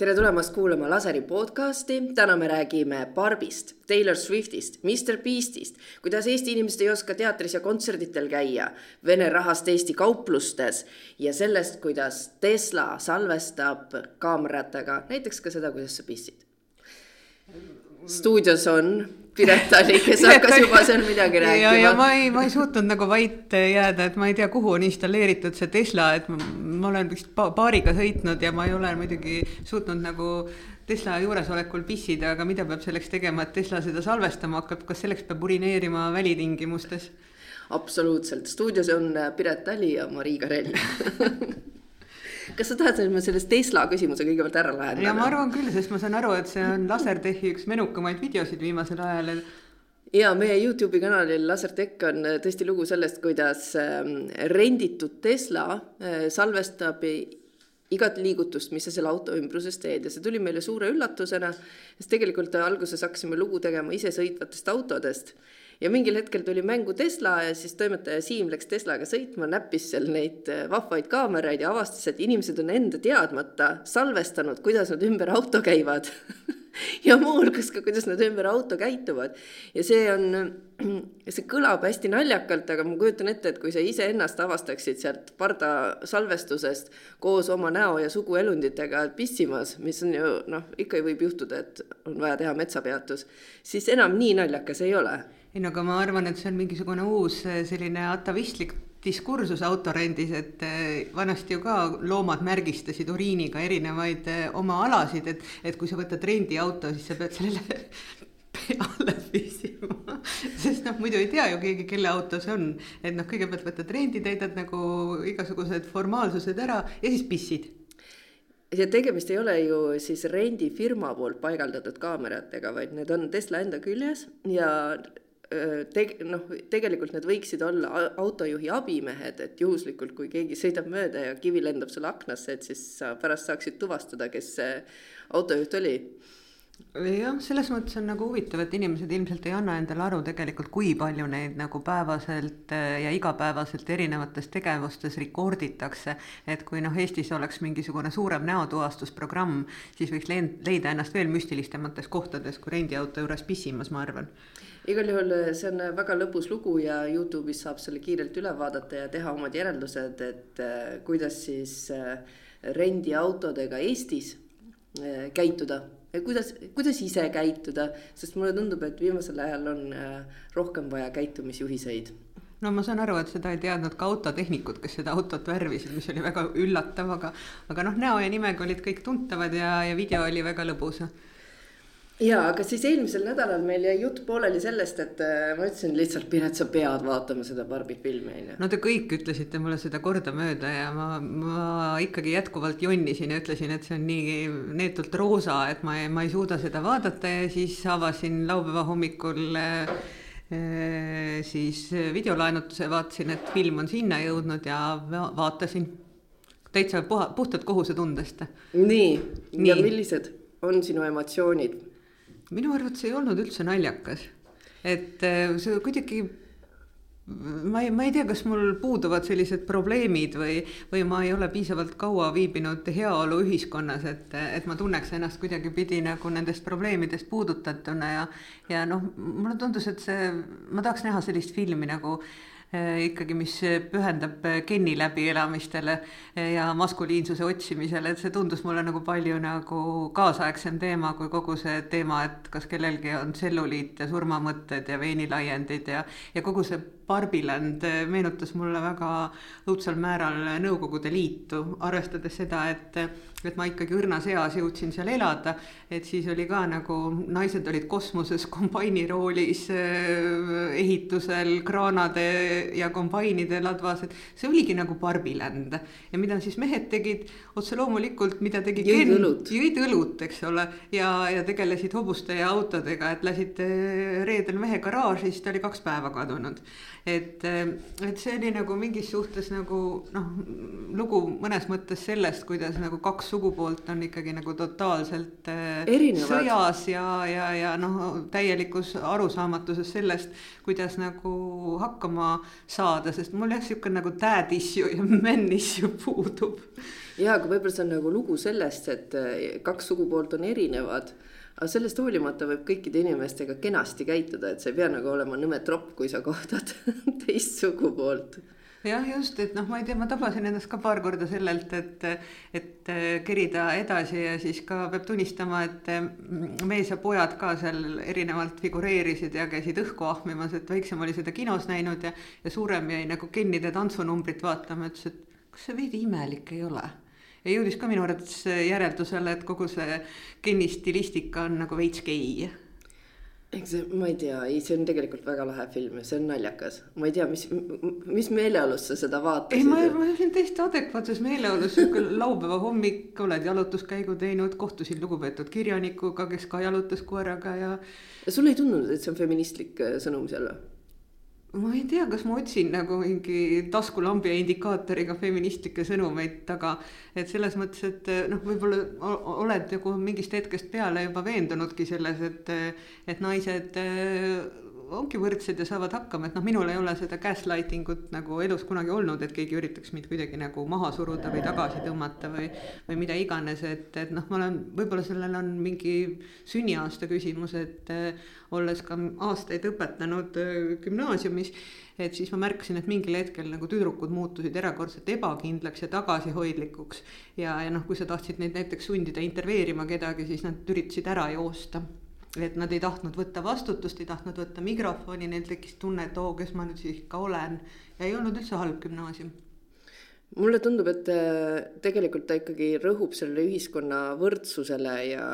tere tulemast kuulama Laseri podcasti. täna me räägime Barbist, Taylor Swiftist, Mr Beastist, kuidas Eesti inimesed ei oska teatris ja kontserditel käia, Vene rahast Eesti kauplustes ja sellest, kuidas Tesla salvestab kaameratega näiteks ka seda, kuidas sa pissid. Stuudios on Piret Ali, kes hakkas juba seal midagi rääkima. ja, ja ma ei, ma ei suutnud nagu vait jääda, et ma ei tea, kuhu on installeeritud see Tesla, et ma, ma olen vist paariga sõitnud ja ma ei ole muidugi suutnud nagu Tesla juuresolekul pissida, aga mida peab selleks tegema, et Tesla seda salvestama hakkab, kas selleks peab urineerima välitingimustes? absoluutselt, stuudios on Piret Ali ja Marii Karell kas sa tahad, et ma sellest Tesla küsimuse kõigepealt ära lähen? ja ma arvan küll, sest ma saan aru, et see on Lasertechi üks menukamaid videosid viimasel ajal ja meie Youtube'i kanalil Lasertech on äh, tõesti lugu sellest, kuidas ähm, renditud Tesla äh, salvestab igat liigutust, mis sa selle auto ümbruses teed ja see tuli meile suure üllatusena, sest tegelikult alguses hakkasime lugu tegema isesõitvatest autodest ja mingil hetkel tuli mängu Tesla ja siis toimetaja Siim läks Teslaga sõitma, näppis seal neid äh, vahvaid kaameraid ja avastas, et inimesed on enda teadmata salvestanud, kuidas nad ümber auto käivad ja muuhulgas ka, kuidas nad ümber auto käituvad. ja see on, see kõlab hästi naljakalt, aga ma kujutan ette, et kui sa iseennast avastaksid sealt pardasalvestusest koos oma näo ja suguelunditega pissimas, mis on ju noh, ikka võib juhtuda, et on vaja teha metsapeatus, siis enam nii naljakas ei ole ei no aga ma arvan, et see on mingisugune uus eh, selline atavistlik diskursus autorendis, et eh, vanasti ju ka loomad märgistasid uriiniga erinevaid eh, oma alasid, et, et kui sa võtad rendiauto, siis sa pead sellele peale püsima, sest noh, muidu ei tea ju keegi, kelle auto see on. et noh, kõigepealt võtad rendi, täidad nagu igasugused formaalsused ära ja siis pissid ja tegemist ei ole ju siis rendifirma poolt paigaldatud kaameratega, vaid need on Tesla enda küljes ja teg-, noh, tegelikult need võiksid olla autojuhi abimehed, et juhuslikult, kui keegi sõidab mööda ja kivi lendab sulle aknasse, et siis sa pärast saaksid tuvastada, kes see autojuht oli jah, selles mõttes on nagu huvitav, et inimesed ilmselt ei anna endale aru tegelikult, kui palju neid nagu päevaselt ja igapäevaselt erinevates tegevustes rekorditakse. et kui noh, Eestis oleks mingisugune suurem näotuvastusprogramm, siis võiks leida ennast veel müstilistemates kohtades kui rendiauto juures pissimas, ma arvan igal juhul eh, see on eh, väga lõbus lugu ja Youtube'is saab selle kiirelt üle vaadata ja teha omad järeldused, et äh, kuidas siis rendiautodega Eestis käituda. kuidas, kuidas ise käituda, sest mulle tundub, et viimasel ajal on rohkem vaja käitumisjuhiseid. No ma saan aru, et seda ei teadnud ka autotehnikud, kes seda autot värvisid, mis oli väga üllatav, aga, aga noh, näo ja nimega olid kõik tuntavad ja, ja video oli väga lõbus ja, aga siis eelmisel nädalal meil jäi jutt pooleli sellest, et äh, ma ütlesin lihtsalt, Piret, sa pead vaatama seda Barbi filmi, onju. no te kõik ütlesite mulle seda kordamööda ja ma, ma ikkagi jätkuvalt jonnisin ja ütlesin, et see on nii neetult roosa, et ma ei, ma ei suuda seda vaadata ja siis avasin laupäeva hommikul äh, äh siis videolaenutuse, vaatasin, et film on sinna jõudnud ja vaatasin täitsa puha, puhtalt kohusetundest. nii, nii., ja millised on sinu emotsioonid? Minu arvates ei olnud üldse naljakas, et äh, see kuidagi ma ei, ma ei tea, kas mul puuduvad sellised probleemid või, või ma ei ole piisavalt kaua viibinud heaoluühiskonnas, et, et ma tunneks ennast kuidagipidi nagu nendest probleemidest puudutatuna ja, ja noh, mulle tundus, et see, ma tahaks näha sellist filmi nagu Äh, ikkagi, mis pühendab Kenni läbielamistele ja maskuliinsuse otsimisele, et see tundus mulle nagu palju nagu kaasaegsem teema kui kogu see teema, et kas kellelgi on tselluliit ja surmamõtted ja veenilaiendid ja, ja kogu see Barbiland meenutas mulle väga õudsal määral Nõukogude Liitu, arvestades seda, et, et ma ikkagi õrnas eas jõudsin seal elada, et siis oli ka nagu naised olid kosmoses kombainiroolis, ehitusel kraanade ja kombainide ladvas, et see oligi nagu Barbiland. ja mida siis mehed tegid, otse loomulikult, mida tegi jõid õlut, jõid õlut, eks ole, ja, ja tegelesid hobuste ja autodega, et lasid reedel mehe garaaži, siis ta oli kaks päeva kadunud et, et see oli nagu mingis suhtes nagu noh, lugu mõnes mõttes sellest, kuidas nagu kaks sugupoolt on ikkagi nagu totaalselt äh, Erinevad. sõjas ja, ja, ja noh, täielikus arusaamatuses sellest, kuidas nagu hakkama saada, sest mul jah, niisugune nagu dad issue ja men issue puudub ja, aga võib-olla see on nagu lugu sellest, et eh, kaks sugupoolt on erinevad aga sellest hoolimata võib kõikide inimestega kenasti käituda, et sa ei pea nagu olema nõme tropp, kui sa kohtad teist sugupoolt jah, just, et noh, ma ei tea, ma tabasin ennast ka paar korda sellelt, et, et kerida edasi ja siis ka peab tunnistama, et mees ja pojad ka seal erinevalt figureerisid ja käisid õhku ahmimas, et väiksem oli seda kinos näinud ja, ja suurem jäi nagu Kennide tantsunumbrit vaatama, ütles, et kas see veidi imelik ei ole ja jõudis ka minu arvates järeldusele, et kogu see Kenny stilistika on nagu veits gei eks see, ma ei tea, ei, see on tegelikult väga lahe film ja see on naljakas. ma ei tea, mis, mis meeleolus sa seda vaatasid? ei, ma, ma olin täiesti adekvaatses meeleolus, sihuke laupäeva hommik, oled jalutuskäigu teinud, kohtusid lugupeetud kirjanikuga, kes ka jalutas koeraga ja. sulle ei tundunud, et see on feministlik äh, sõnum seal või? Ma ei tea, kas ma otsin nagu mingi taskulambi ja indikaatoriga feministlikke sõnumeid taga. et selles mõttes, et noh, võib-olla oled nagu mingist hetkest peale juba veendunudki selles, et, et naised ongi võrdsed ja saavad hakkama, et noh, minul ei ole seda gaslighting ut nagu elus kunagi olnud, et keegi üritaks mind kuidagi nagu maha suruda või tagasi tõmmata või, või mida iganes, et, et noh, ma olen, võib-olla sellel on mingi sünniaasta küsimus, et äh, olles ka aastaid õpetanud äh, gümnaasiumis, et siis ma märkasin, et mingil hetkel nagu tüdrukud muutusid erakordselt ebakindlaks ja tagasihoidlikuks. ja, ja noh, kui sa tahtsid neid näiteks sundida intervjueerima kedagi, siis nad üritasid ära joosta et nad ei tahtnud võtta vastutust, ei tahtnud võtta mikrofoni, neil tekkis tunne, et oo, kes ma nüüd siis ikka olen. Ja ei olnud üldse halb gümnaasium. Mulle tundub, et äh, tegelikult ta ikkagi rõhub sellele ühiskonna võrdsusele ja,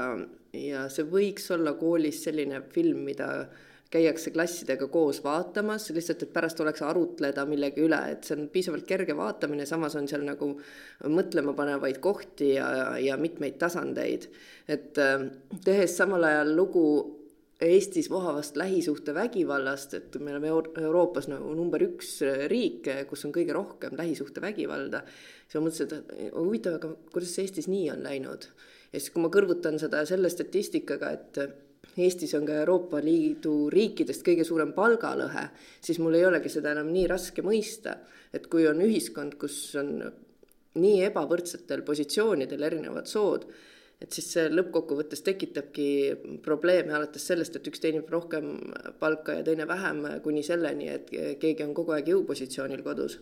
ja see võiks olla koolis selline film, mida käiakse klassidega koos vaatamas, lihtsalt et pärast oleks arutleda millegi üle, et see on piisavalt kerge vaatamine, samas on seal nagu mõtlemapanevaid kohti ja, ja mitmeid tasandeid. et äh, tehes samal ajal lugu Eestis vohavast lähisuhtevägivallast, et me oleme Euroopas nagu number üks riik, kus on kõige rohkem lähisuhtevägivalda, siis ma mõtlesin, et huvitav, aga kuidas see Eestis nii on läinud. ja siis, kui ma kõrvutan seda selle statistikaga, et Eestis on ka Euroopa Liidu riikidest kõige suurem palgalõhe, siis mul ei olegi seda enam nii raske mõista, et kui on ühiskond, kus on nii ebavõrdsetel positsioonidel erinevad sood, et siis see lõppkokkuvõttes tekitabki probleeme alates sellest, et üks teenib rohkem palka ja teine vähem, kuni selleni, et keegi on kogu aeg jõupositsioonil kodus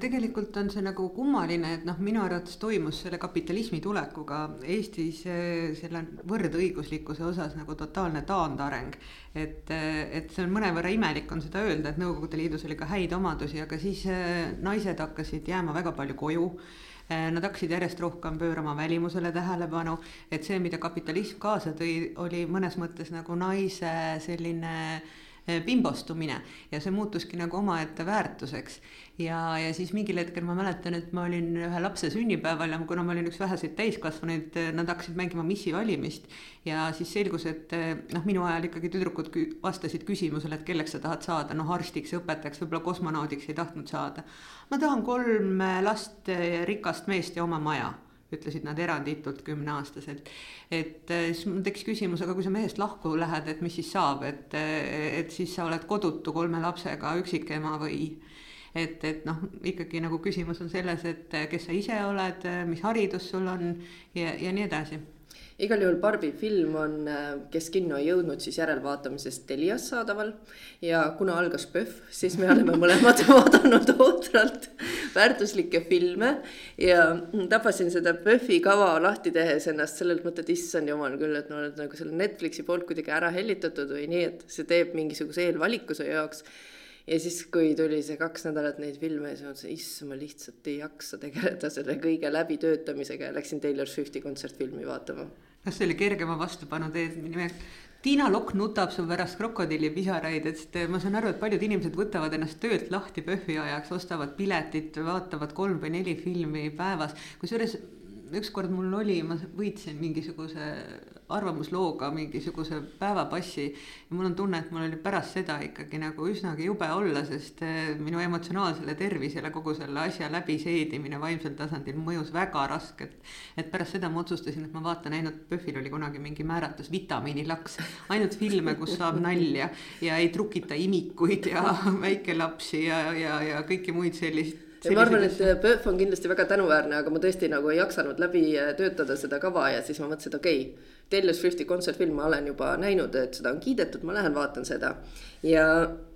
tegelikult on see nagu kummaline, et noh, minu arvates toimus selle kapitalismi tulekuga Eestis äh, selle võrdõiguslikkuse osas nagu totaalne taandareng. et, äh, et see on mõnevõrra imelik on seda öelda, et Nõukogude Liidus oli ka häid omadusi, aga siis naised hakkasid jääma väga palju koju Nad hakkasid järjest rohkem pöörama välimusele tähelepanu, et see, mida kapitalism kaasa tõi, oli mõnes mõttes nagu naise selline äh, Eh, bimbostumine ja see muutuski nagu omaette väärtuseks. ja, ja siis mingil hetkel ma mäletan, et ma olin ühe lapse sünnipäeval ja kuna ma olin üks väheseid täiskasvanuid, eh, nad hakkasid mängima missi valimist. ja siis selgus, et eh, noh, minu ajal ikkagi tüdrukud vastasid küsimusele, et kelleks sa tahad saada, noh arstiks, õpetajaks, võib-olla kosmonaudiks ei tahtnud saada. ma tahan kolm last, rikast meest ja oma maja ütlesid nad eranditult kümneaastaselt. et eh, siis mul tekkis küsimus, aga kui sa mehest lahku lähed, et mis siis saab, et, eh, et siis sa oled kodutu kolme lapsega üksikema või? Et, et noh, ikkagi nagu küsimus on selles, et eh, kes sa ise oled, mis haridus sul on ja, ja nii edasi igal juhul Barbi film on, äh, kes kinno ei jõudnud, siis järelvaatamisest Telias saadaval. ja kuna algas PÖFF, siis me oleme mõlemad vaadanud ootralt väärtuslikke filme. ja tabasin seda PÖFFi kava lahti tehes ennast sellelt mõtet, issand jumal küll, et ma olen nagu selle Netflixi poolt kuidagi ära hellitatud või nii, et see teeb mingisuguse eelvaliku su jaoks ja siis, kui tuli see kaks nädalat neid filme, siis ma mõtlesin, issand, ma lihtsalt ei jaksa tegeleda selle kõige läbitöötamisega ja läksin Taylor Swifti kontsertfilmi vaatama kas see oli kergema vastupanu teed nimelt? Tiina Lokk nutab su pärast krokodillipisaraid, et ma saan aru, et paljud inimesed võtavad ennast töölt lahti PÖFFi ajaks, ostavad piletit, vaatavad kolm või neli filmi päevas, kusjuures ükskord mul oli, ma võitsin mingisuguse arvamuslooga mingisuguse päevapassi. ja mul on tunne, et mul oli pärast seda ikkagi nagu üsnagi jube olla, sest eh, minu emotsionaalsele tervisele kogu selle asja läbiseedimine vaimsel tasandil mõjus väga raskelt. et pärast seda ma otsustasin, et ma vaatan ainult, PÖFFil oli kunagi mingi määratlus vitamiinilaks, ainult filme, kus saab nalja ja ei trukita imikuid ja väikelapsi ja, ja, ja kõiki muid sellist ja ma arvan, et PÖFF on kindlasti väga tänuväärne, aga ma tõesti nagu ei jaksanud läbi töötada seda kava ja siis ma mõtlesin, et okei okay, Taylor Swifti kontsertfilme olen juba näinud, et seda on kiidetud, ma lähen vaatan seda. ja,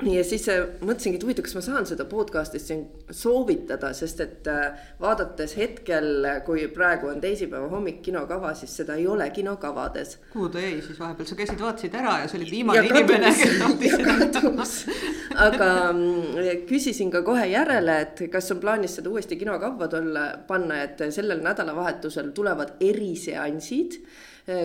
ja siis mõtlesingi, et huvitav, kas ma saan seda podcast'is siin soovitada, sest et äh, vaadates hetkel, kui praegu on teisipäeva hommik kinokava, siis seda ei ole kinokavades. kuhu ta jäi siis vahepeal, sa käisid, vaatasid ära ja sa olid viimane inimene, kes tahtis seda aga mm, küsisin ka kohe järele, et kas on plaanis seda uuesti kinokavva tulla, panna, et sellel nädalavahetusel tulevad eriseansid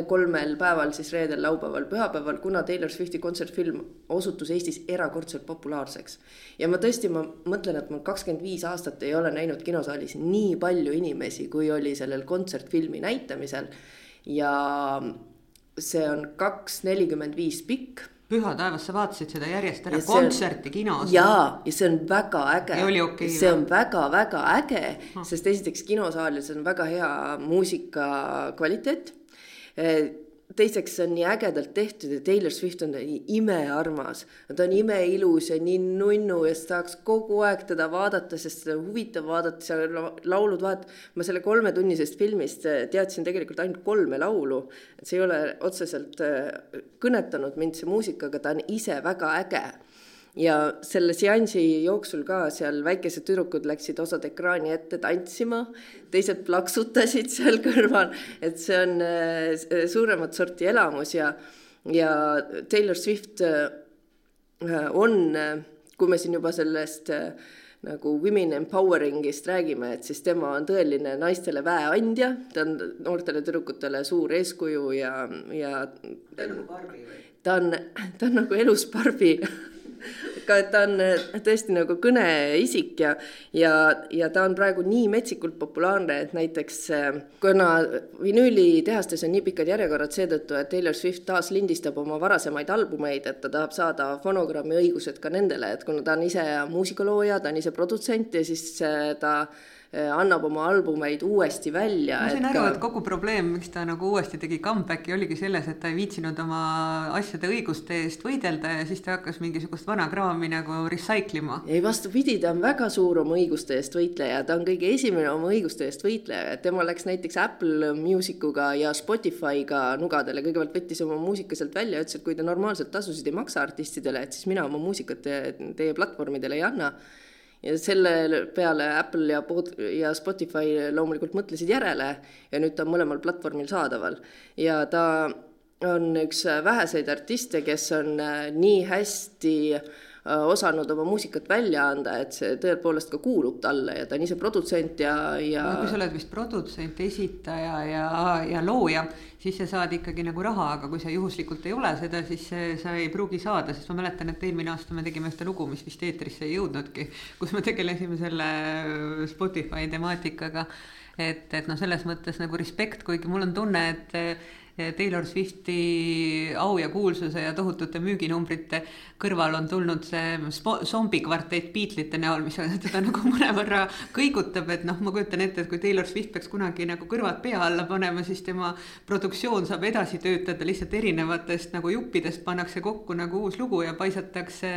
kolmel päeval, siis reedel, laupäeval, pühapäeval, kuna Taylor Swifti kontsertfilm osutus Eestis erakordselt populaarseks. ja ma tõesti, ma mõtlen, et ma kakskümmend viis aastat ei ole näinud kinosaalis nii palju inimesi, kui oli sellel kontsertfilmi näitamisel. ja see on kaks nelikümmend viis pikk püha taevas, sa vaatasid seda järjest ära, kontserti kinos. jaa, ja see on väga äge. Okay, see on väga-väga äge, sest esiteks kinosaalis on väga hea muusika kvaliteet teiseks, see on nii ägedalt tehtud ja Taylor Swift on nii imearmas. ta on imeilus ja nii nunnu ja tahaks kogu aeg teda vaadata, sest seda on huvitav vaadata, seal laulud vahet-. ma selle kolmetunnisest filmist eh, teadsin tegelikult ainult kolme laulu. see ei ole otseselt eh, kõnetanud mind, see muusika, aga ta on ise väga äge ja selle seansi jooksul ka seal väikesed tüdrukud läksid osad ekraani ette tantsima, teised plaksutasid seal kõrval, et see on äh, suuremat sorti elamus ja, ja Taylor Swift äh, on, äh, kui me siin juba sellest nagu women empowering'ist räägime, et siis tema on tõeline naistele väeandja, ta on noortele tüdrukutele suur eeskuju ja, ja. ta on, ta on nagu elus Barbi et ta on äh, tõesti nagu kõneisik ja, ja, ja ta on praegu nii metsikult populaarne, et näiteks äh, kuna vinüülitehastes on nii pikad järjekorrad seetõttu, et Taylor Swift taas lindistab oma varasemaid albumeid, et ta tahab saada fonogrammi õigused ka nendele, et kuna ta on ise muusikalooja, ta on ise produtsent ja siis äh, ta annab oma albumeid uuesti välja. ma sain aru ka..., et kogu probleem, miks ta nagu uuesti tegi comeback'i, oligi selles, et ta ei viitsinud oma asjade õiguste eest võidelda ja siis ta hakkas mingisugust vana kraami nagu recycle ima. ei, vastupidi, ta on väga suur oma õiguste eest võitleja, ta on kõige esimene oma õiguste eest võitleja, et tema läks näiteks Apple Musicuga ja Spotify'ga nugadele, kõigepealt võttis oma muusika sealt välja, ütles, et kui te normaalselt tasusid ei maksa artistidele, et siis mina oma muusikat teie platvormidele ei anna ja selle peale Apple ja, ja Spotify loomulikult mõtlesid järele ja nüüd ta on mõlemal platvormil saadaval. ja ta on üks väheseid artiste, kes on äh, nii hästi Äh, osanud oma muusikat välja anda, et see tõepoolest ka kuulub talle ja ta on ise produtsent ja, ja. no kui sa oled vist produtsent, esitaja ja, ja looja, siis sa saad ikkagi nagu raha, aga kui sa juhuslikult ei ole seda, siis sa ei pruugi saada, sest ma mäletan, et eelmine aasta me tegime ühte lugu, mis vist eetrisse ei jõudnudki, kus me tegelesime selle Spotify temaatikaga et, et noh, selles mõttes nagu respekt, kuigi mul on tunne, et Taylor Swifti au ja kuulsuse ja tohutute müüginumbrite kõrval on tulnud see zombikvartett Beatlesite näol, mis teda nagu mõnevõrra kõigutab, et noh, ma kujutan ette, et kui Taylor Swift peaks kunagi nagu kõrvad pea alla panema, siis tema produktsioon saab edasi töötada lihtsalt erinevatest nagu juppidest pannakse kokku nagu uus lugu ja paisatakse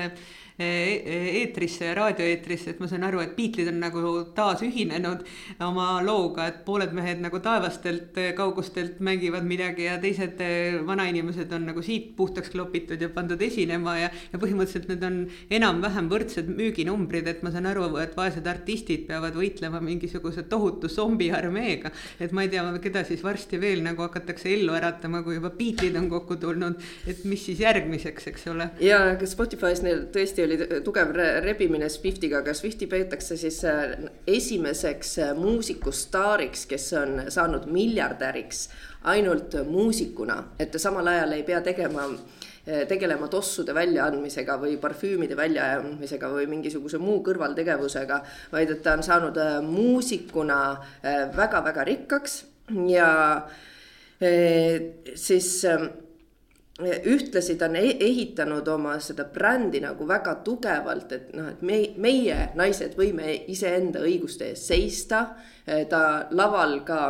eetrisse ja raadioeetrisse, et ma saan aru, et Beatles on nagu taas ühinenud oma looga, et pooled mehed nagu taevastelt kaugustelt mängivad midagi ja teised vanainimesed on nagu siit puhtaks klopitud ja pandud esinema ja, ja põhimõtteliselt need on enam-vähem võrdsed müüginumbrid, et ma saan aru, et vaesed artistid peavad võitlema mingisuguse tohutu zombiarmeega. et ma ei tea, keda siis varsti veel nagu hakatakse ellu äratama, kui juba Beatles on kokku tulnud, et mis siis järgmiseks, eks ole. ja, aga Spotify's neil tõesti oli oli tugev rebimine Swiftiga, aga Swifti peetakse siis äh, esimeseks äh, muusikustaariks, kes on saanud miljardäriks ainult muusikuna, et samal ajal ei pea tegema äh, tegelema tossude väljaandmisega või parfüümide väljaandmisega või mingisuguse muu kõrvaltegevusega, vaid et ta on saanud muusikuna väga-väga rikkaks ja siis ühtlasi ta on e-, ehitanud oma seda brändi nagu väga tugevalt, et noh, et me, meie naised võime iseenda õiguste eest seista. ta laval ka,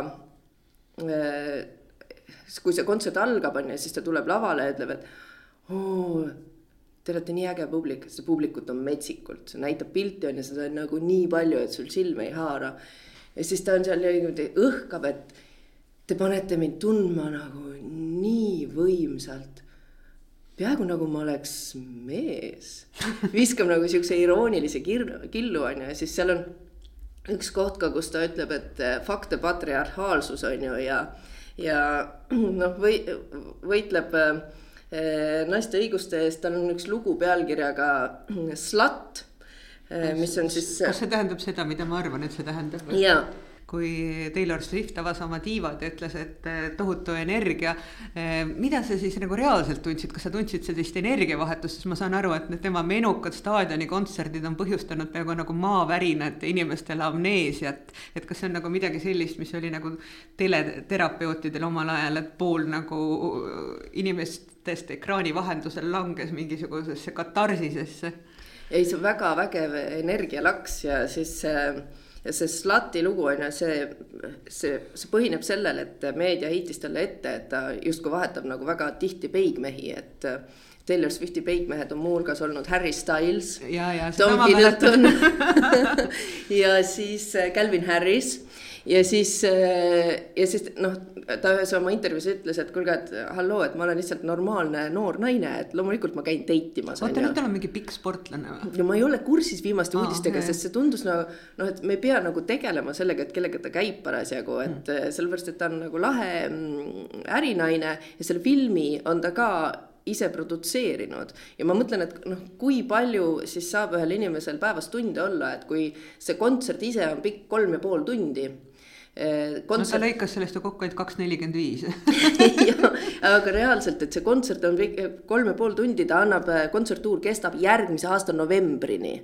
kui see kontsert algab, on ju, siis ta tuleb lavale ja ütleb, et oo, te olete nii äge publik, see publikut on metsikult, see näitab pilti on ju, seda on nagu nii palju, et sul silme ei haara. ja siis ta on seal niimoodi õhkab, et te panete mind tundma nagu nii võimsalt. peaaegu nagu ma oleks mees, viskab nagu siukse iroonilise kirju, killu on ju, ja siis seal on üks koht ka, kus ta ütleb, et fakte patriarhaalsus on ju ja, ja noh, või võitleb eh, naiste õiguste eest, tal on üks lugu pealkirjaga Slut, eh, mis on siis. kas see tähendab seda, mida ma arvan, et see tähendab? jaa kui Taylor Swift avas oma tiivad ja ütles, et eh, tohutu energia. Eh, mida sa siis nagu reaalselt tundsid, kas sa tundsid sellist energiavahetust, sest ma saan aru, et need tema menukad staadionikontserdid on põhjustanud peaaegu nagu maavärinat ja inimestele amneesiat. et kas see on nagu midagi sellist, mis oli nagu teleterapeutidel omal ajal, et pool nagu inimestest ekraani vahendusel langes mingisugusesse katarsisesse? ei, see on väga vägev energialaks ja siis äh ja see Slati lugu on ju see, see, see põhineb sellel, et meedia heitis talle ette, et ta justkui vahetab nagu väga tihti peigmehi, et. Taylor Swifti peigmehed on muuhulgas olnud Harry Styles, Tom Hiddleton ja siis Calvin Harris ja siis, äh, ja siis noh, ta ühes oma intervjuus ütles, et kuulge, et halloo, et ma olen lihtsalt normaalne noor naine, et loomulikult ma käin date imas. oota, nüüd tal on mingi pikk sportlane või? no ma ei ole kursis viimaste ah, uudistega sest see tundus nagu noh, et me ei pea nagu tegelema sellega, et kellega ta käib parasjagu, et mm. sellepärast, et ta on nagu lahe mm, ärinaine ja selle filmi on ta ka ise produtseerinud ja ma mõtlen, et noh, kui palju siis saab ühel inimesel päevas tunde olla, et kui see kontsert ise on pikk kolm ja pool tundi kontsert... no ta lõikas sellest ju kokku ainult kaks nelikümmend viis. aga reaalselt, et see kontsert on kolm ja pool tundi, ta annab, kontserttuur kestab järgmise aasta novembrini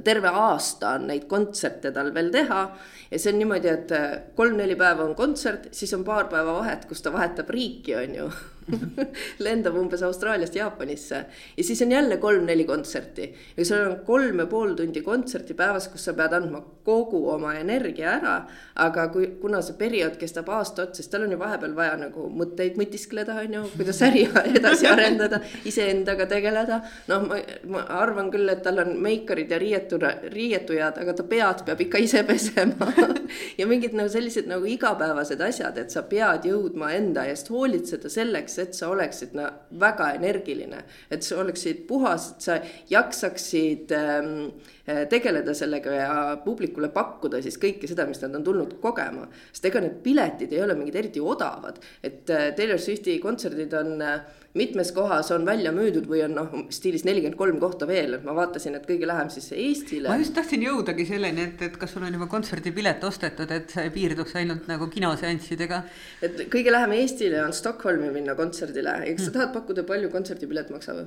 terve aasta on neid kontserte tal veel teha ja see on niimoodi, et kolm-neli päeva on kontsert, siis on paar päeva vahet, kus ta vahetab riiki, on ju lendab umbes Austraaliast Jaapanisse ja siis on jälle kolm-neli kontserti. ja sul on kolm ja pool tundi kontserti päevas, kus sa pead andma kogu oma energia ära. aga kui, kuna see periood kestab aasta otsa, siis tal on ju vahepeal vaja nagu mõtteid mõtiskleda, on ju, kuidas äri edasi arendada, iseendaga tegeleda. noh, ma, ma arvan küll, et tal on meikarid ja riietura, riietujad, aga ta pead peab ikka ise pesema ja mingid nagu sellised nagu igapäevased asjad, et sa pead jõudma enda eest hoolitseda selleks selleks, et sa oleksid no väga energiline, et sa oleksid puhas, et sa jaksaksid ähm, äh, tegeleda sellega ja publikule pakkuda siis kõike seda, mis nad on tulnud kogema. sest ega need piletid ei ole mingid eriti odavad, et äh, Taylor Swifti kontserdid on äh, mitmes kohas on välja müüdud või on noh, stiilis nelikümmend kolm kohta veel, et ma vaatasin, et kõige lähem siis Eestile. ma just tahtsin jõudagi selleni, et, et kas sul on juba kontserdipilet ostetud, et sa ei piirduks ainult nagu kinoseanssidega. et kõige lähem Eestile on Stockholmi minna kontserdile, kas sa hmm. tahad pakkuda, palju kontserdipilet maksab?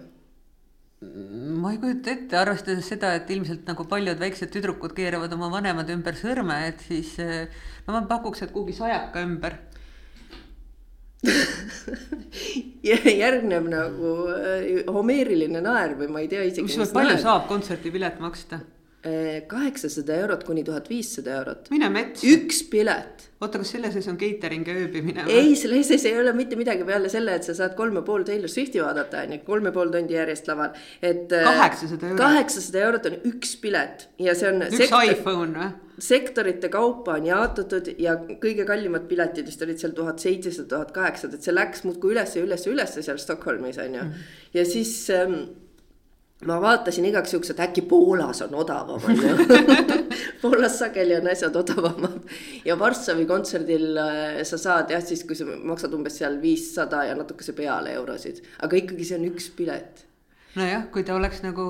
Ma ei kujuta ette, arvestades seda, et ilmselt nagu paljud väiksed tüdrukud keeravad oma vanemad ümber sõrme, et siis no ma pakuks, et kuhugi sajaka ümber järgneb nagu äh, homeeriline naer või ma ei tea isegi. kusjuures palju naer. saab kontserdipilet maksta? Kaheksasada eurot kuni tuhat viissada eurot. mine metsa. üks pilet. oota, kas selle sees on catering ja ööbimine? ei, selle sees ei ole mitte midagi peale selle, et sa saad kolm ja pool Taylor Swifti vaadata, on ju, kolm ja pool tundi järjest laval, et. Äh, kaheksasada eurot. kaheksasada eurot on üks pilet ja see on. üks sektor... iPhone või? sektorite kaupa on jaotatud ja kõige kallimad piletid vist olid seal tuhat seitsesada, tuhat kaheksasada, et see läks muudkui üles ja üles ja üles seal Stockholmis on ju mm. -hmm. ja siis ähm, ma vaatasin igaks juhuks, et äkki Poolas on odavam, on ju. Poolas sageli on asjad odavamad. Ja Varssavi kontserdil äh, sa saad jah, siis kui sa maksad umbes seal viissada ja natukese peale eurosid, aga ikkagi see on üks pilet nojah, kui ta oleks nagu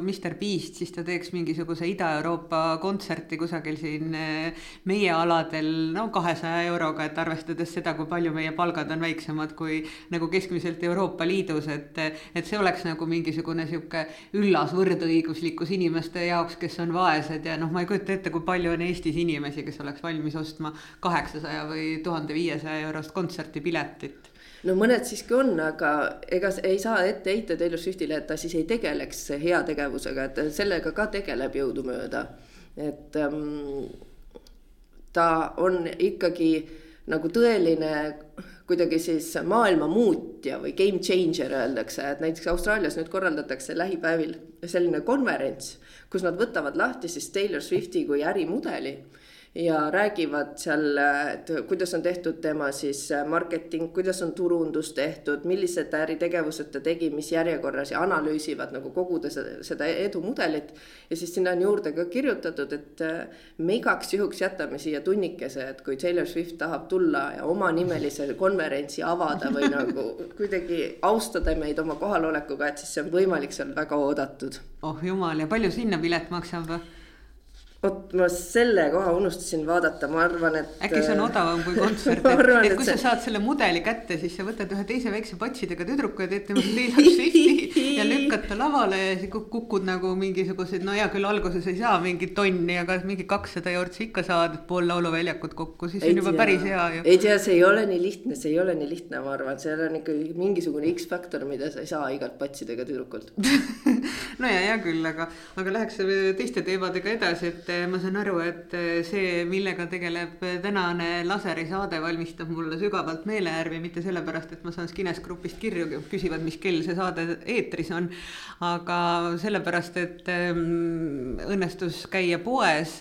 Mr Beast, siis ta teeks mingisuguse Ida-Euroopa kontserti kusagil siin eh, meie aladel no kahesaja euroga, et arvestades seda, kui palju meie palgad on väiksemad kui nagu keskmiselt Euroopa Liidus, et. et see oleks nagu mingisugune sihuke üllas võrdõiguslikkus inimeste jaoks, kes on vaesed ja noh, ma ei kujuta ette, kui palju on Eestis inimesi, kes oleks valmis ostma kaheksasaja või tuhande viiesaja eurost kontserdipiletit no mõned siiski on, aga ega ei saa ette heita Taylor Swiftile, et ta siis ei tegeleks heategevusega, et sellega ka tegeleb jõudumööda. et ähm, ta on ikkagi nagu tõeline kuidagi siis maailma muutja või game changer öeldakse, et näiteks Austraalias nüüd korraldatakse lähipäevil selline konverents, kus nad võtavad lahti siis Taylor Swifti kui ärimudeli ja räägivad seal, et kuidas on tehtud tema siis marketing, kuidas on turundus tehtud, millised äritegevused ta tegi, mis järjekorras ja analüüsivad nagu kogu seda edumudelit. ja siis sinna on juurde ka kirjutatud, et me igaks juhuks jätame siia tunnikese, et kui Taylor Swift tahab tulla ja omanimelise konverentsi avada või nagu kuidagi austada meid oma kohalolekuga, et siis see on võimalik seal väga oodatud. oh jumal, ja palju sinna pilet maksab? Vot ma selle koha unustasin vaadata, ma arvan, et. äkki see on odavam kui kontsert, et, arvan, et kui see... sa saad selle mudeli kätte, siis sa võtad ühe teise väikse patsidega tüdruku ja teed temast Taylor Swifti ja lükkad ta lavale ja siis kukud nagu mingisugused, no hea küll, alguses ei saa mingit tonni, aga mingi kakssada jortsi ikka saad, pool lauluväljakut kokku, siis ei on juba tea. päris hea ju. ei tea, see ei ole nii lihtne, see ei ole nii lihtne, ma arvan, seal on ikkagi mingisugune X-faktor, mida sa ei saa igalt patsidega tüdrukult no ja hea küll, aga, aga läheks teiste teemadega edasi, et et ma saan aru, et see, millega tegeleb tänane laserisaade, valmistab mulle sügavalt meelehärmi, mitte sellepärast, et ma saan Skines Grupist kirju, küsivad, mis kell see saade eetris on. aga sellepärast, et ähm, õnnestus käia poes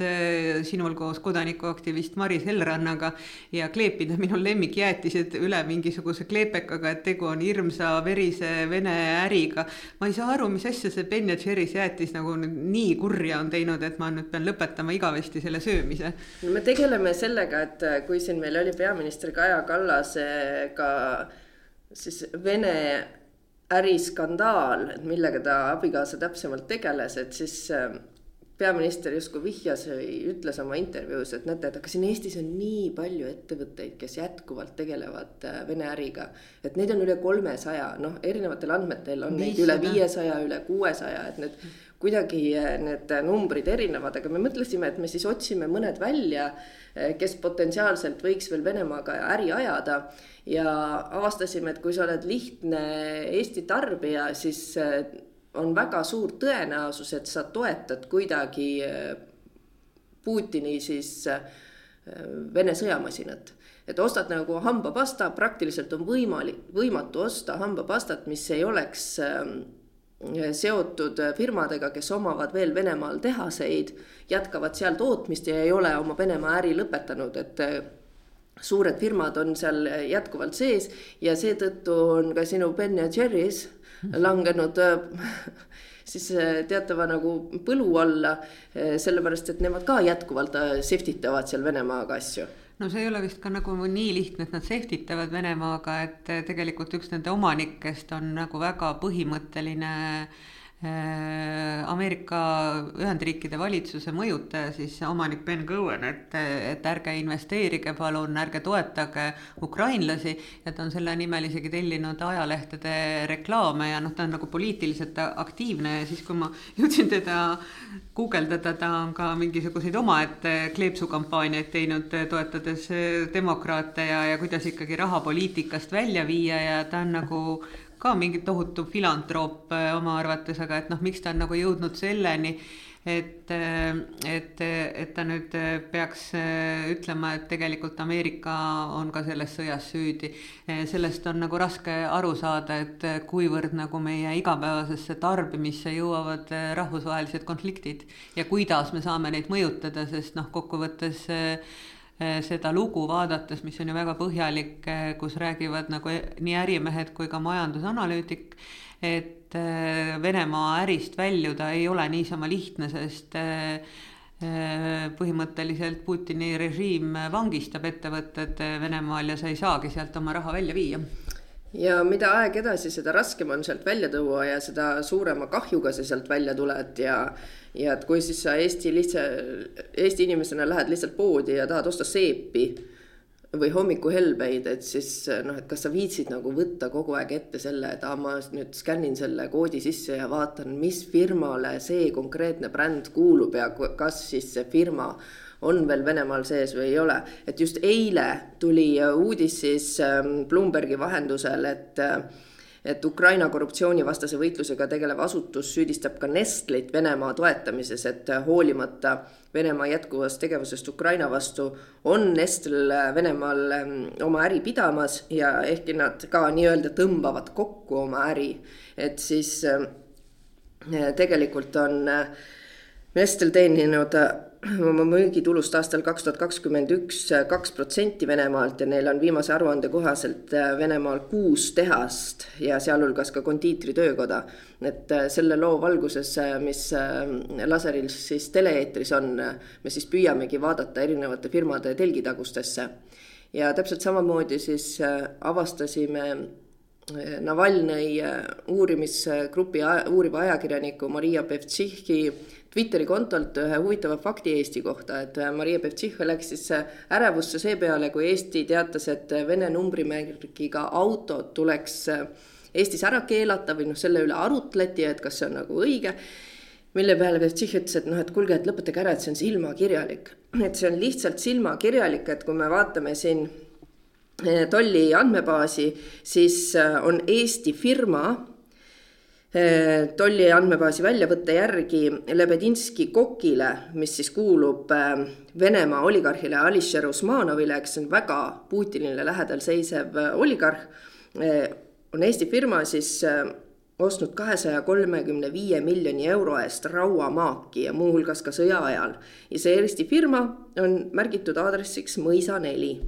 sinul koos kodanikuaktivist Maris Elrannaga ja kleepida minu lemmikjäätised üle mingisuguse kleepekaga, et tegu on hirmsa verise vene äriga. ma ei saa aru, mis asja see Ben ja Jerry's jäätis nagu nii kurja on teinud, et ma nüüd pean lõpetama lõpetama igavesti selle söömise. no me tegeleme sellega, et äh, kui siin meil oli peaminister Kaja Kallasega siis Vene äriskandaal, et millega ta abikaasa täpsemalt tegeles, et siis äh, peaminister justkui vihjas või ütles oma intervjuus, et näete, et aga siin Eestis on nii palju ettevõtteid, kes jätkuvalt tegelevad äh, Vene äriga. et neid on üle kolmesaja, noh, erinevatel andmetel on 500. neid üle viiesaja, üle kuuesaja, et need kuidagi äh, need numbrid erinevad, aga me mõtlesime, et me siis otsime mõned välja, äh, kes potentsiaalselt võiks veel Venemaaga äri ajada ja avastasime, et kui sa oled lihtne Eesti tarbija, siis on väga suur tõenäosus, et sa toetad kuidagi Putini siis Vene sõjamasinat. et ostad nagu hambapasta, praktiliselt on võimalik, võimatu osta hambapastat, mis ei oleks seotud firmadega, kes omavad veel Venemaal tehaseid, jätkavad seal tootmist ja ei ole oma Venemaa äri lõpetanud, et äh, suured firmad on seal jätkuvalt sees ja seetõttu on ka sinu Ben ja Jerry's langenud siis äh, teatava nagu põlu alla, sellepärast et nemad ka jätkuvalt seftitavad seal Venemaaga asju no see ei ole vist ka nagu nii lihtne, et nad seftitavad Venemaaga, et tegelikult üks nende omanikest on nagu väga põhimõtteline Äh, Ameerika Ühendriikide valitsuse mõjutaja, siis omanik Ben Cohen, et, et ärge investeerige palun, ärge toetage ukrainlasi. ja ta on selle nimel isegi tellinud ajalehtede reklaame ja noh, ta on nagu poliitiliselt aktiivne ja siis, kui ma jõudsin teda guugeldada, ta on ka mingisuguseid omaette kleepsukampaaniaid teinud, toetades demokraate ja, ja kuidas ikkagi raha poliitikast välja viia ja ta on nagu ka mingi tohutu filantroop äh, oma arvates, aga et noh, miks ta on nagu jõudnud selleni, et, äh, et, et ta nüüd äh, peaks ütlema, et tegelikult Ameerika on ka selles sõjas süüdi. sellest on nagu raske aru saada, et kuivõrd nagu meie igapäevasesse tarbimisse jõuavad rahvusvahelised konfliktid ja kuidas me saame neid mõjutada, sest noh, kokkuvõttes seda lugu vaadates, mis on ju väga põhjalik, eh, kus räägivad nagu e-, nii ärimehed kui ka majandusanalüütik, et eh, Venemaa ärist väljuda ei ole niisama lihtne, sest põhimõtteliselt Putini režiim vangistab ettevõtted Venemaal ja sa ei saagi sealt oma raha välja viia ja mida aeg edasi, seda raskem on sealt välja tuua ja seda suurema kahjuga sa sealt välja tuled ja ja et kui siis sa Eesti lihtsa, Eesti inimesena lähed lihtsalt poodi ja tahad osta seepi või hommikuhelbeid, et siis noh, et kas sa viitsid nagu võtta kogu aeg ette selle, et aa, ma nüüd skännin selle koodi sisse ja vaatan, mis firmale see konkreetne bränd kuulub ja kas siis see firma on veel Venemaal sees või ei ole. et just eile tuli uudis siis ähm, Bloombergi vahendusel, et et Ukraina korruptsioonivastase võitlusega tegelev asutus süüdistab ka Nestlit Venemaa toetamises, et hoolimata Venemaa jätkuvast tegevusest Ukraina vastu on Nestle Venemaal ähm, oma äri pidamas ja ehkki nad ka nii-öelda tõmbavad kokku oma äri, et siis ähm, tegelikult on äh, Nestle teeninud oma müügitulust aastal kaks tuhat kakskümmend üks kaks protsenti Venemaalt ja neil on viimase aruande kohaselt äh, Venemaal kuus tehast ja sealhulgas ka kondiitritöökoda. et äh, selle loo valguses, äh, mis laseril siis tele-eetris on, me siis püüamegi vaadata erinevate firmade telgitagustesse. ja täpselt samamoodi siis avastasime Navalnõi uurimisgrupi uuriva ajakirjaniku Maria Bevtšihhi Twitteri kontolt ühe huvitava fakti Eesti kohta, et äh, Maria Bevtšihha läks siis äh, ärevusse seepeale, kui Eesti teatas, et äh, Vene numbrimärgiga autod tuleks Eestis ära keelata või noh, selle üle arutleti, et kas see on nagu õige. mille peale Bevtšihh ütles, et noh, et kuulge, et lõpetage ära, et see on silmakirjalik. et see on lihtsalt silmakirjalik, et kui me vaatame siin tolli andmebaasi, siis on Eesti firma Äh, tolli andmebaasi väljavõtte järgi Lebedinski kokile, mis siis kuulub Venemaa oligarhile Alisher Usmanovile, kes on väga Putinile lähedal seisev oligarh, on Eesti firma siis ostnud kahesaja kolmekümne viie miljoni euro eest rauamaaki ja muuhulgas ka sõja ajal. ja see Eesti firma on märgitud aadressiks Mõisa neli